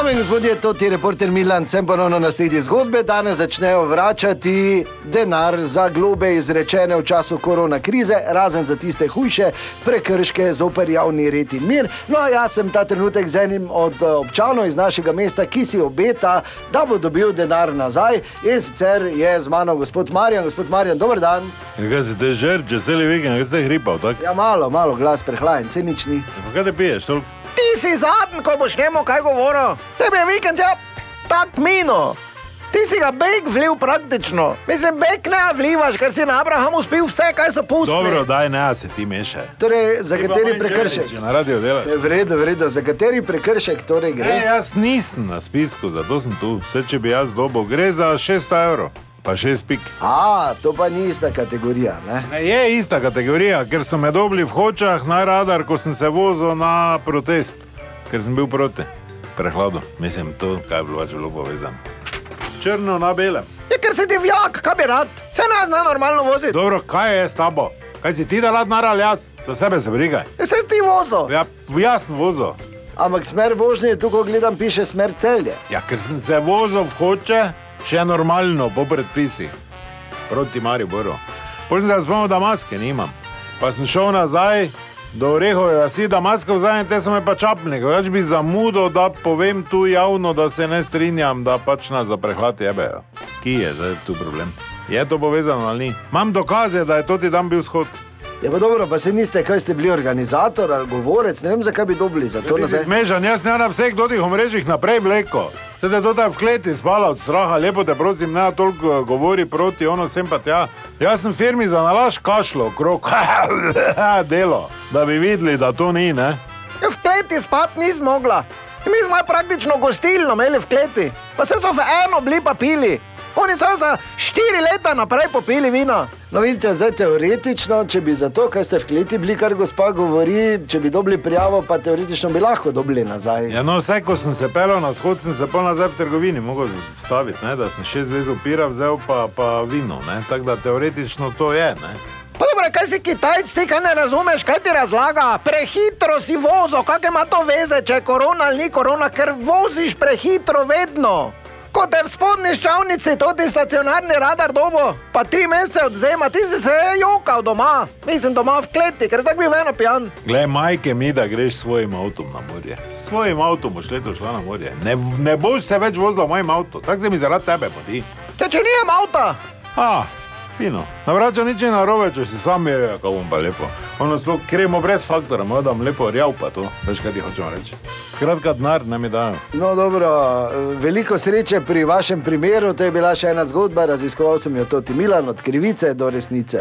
Dame in gospodje, to je reporter Milan, sem ponovno na sledi zgodbe. Danes začnejo vračati denar za globe izrečene v času korona krize, razen za tiste hujše prekrške zoper javni red in mir. No, jaz sem ta trenutek z enim od eh, občanov iz našega mesta, ki si obeta, da bo dobil denar nazaj. In sicer je z mano gospod Marjan, gospod Marjan, dober dan. Kaj si te žer, če se le vikend, kaj si te hripal, tako? Ja, malo, malo glas prehlajen, se nič ni. Pa kaj te piješ, toliko? Ti si zadnji, ko boš njemu kaj govoril. Tebi je vikend, ja, tak mino. Ti si ga beg vliv praktično. Mislim, beg ne vlivaš, ker si na Abrahamu spil vse, kaj so pustili. Dobro, daj ne, se ti mešaj. Torej, za kateri prekršek? Če na radio delaš. Je Vredo, vredo, za kateri prekršek torej gre? Ne, jaz nisem na spisku, zato sem tu. Vse, če bi jaz dobil, gre za 600 evrov, pa 6 pik. A, to pa ni ista kategorija. Ne? Ne, je ista kategorija, ker so me dobili v hočah na radar, ko sem se vozil na protest, ker sem bil proti prehladu. Mislim, to kaj je bilo več bilo povezano. Črno na belem. Je, ker si divjak, kaj bi rad. Se ne zna normalno voziti. Dobro, kaj je s tabo? Kaj si ti da rad naral jaz? Za sebe se brigaj. Je se ti vozil. Ja, jasno vozil. Ampak smer vožnje, tu ko gledam, piše smer celje. Ja, ker sem se vozil v hoče, še normalno, po predpisih, proti Mariboru. Potem sem se spomnil, da maske nimam. Pa sem šel nazaj do Orehove vasi, da maske vzamem, te so me pa čapnili. Več bi zamudil, da povem tu javno, da se ne strinjam, da pač nas za prehlad jebejo. Ki je zdaj tu problem? Je to povezano ali ni? Imam dokaze, da je to ti dan bil shod. Ja, pa dobro, pa se niste, kaj ste bili organizator ali govorec, ne vem, zakaj bi dobili za to nazaj. smešan, jaz ne na vseh dotih omrežjih naprej vleko. Te to v kleti spala od straha, lepo te prosim, ne toliko eh, govori proti ono sem pa tja. Jaz sem firmi za nalaž kašlo okrog, delo, da bi videli, da to ni, ne? Ja, v kleti spat ni zmogla. In mi smo praktično gostilno imeli v kleti. Pa se so v eno bili pa pili. Oni so za štiri leta naprej popili vino. No, vidite, zdaj teoretično, če bi za to, kar ste v kleti bili, kar gospa govori, če bi dobili prijavo, pa teoretično bi lahko dobili nazaj. Ja, no, vse, ko sem se pelil na shod, sem se pa nazaj v trgovini mogel staviti, ne? da sem šest vezov pira vzel pa, pa vino, ne? tako da teoretično to je. Ne? Pa dobro, kaj si Kitajc, ti kaj ne razumeš, kaj ti razlaga? Prehitro si vozil, kaj ima to veze, če je korona ali ni korona, ker voziš prehitro vedno. Ko te v spodnji ščavnici, to ti stacionarni radar dobo, pa tri mesece odzema, ti si se jokal doma, mislim doma v kleti, ker tako bi veno pijan. Glej, majke mi, da greš s svojim avtom na morje. S svojim avtom boš letos šla na morje. Ne, ne boš se več vozila v mojem avtu, tako se mi zaradi tebe poti. Ja, če nijem avta, A, fino. Na vraču nič ne narobe, če si sam je, kako bom pa lepo. Ono sploh kremo brez faktora, moj da bom lepo rjav pa to. Veš, kaj ti hočemo reči. Skratka, denar ne mi dajo. No, dobro, veliko sreče pri vašem primeru, to je bila še ena zgodba, raziskoval sem jo tudi Milan, od krivice do resnice.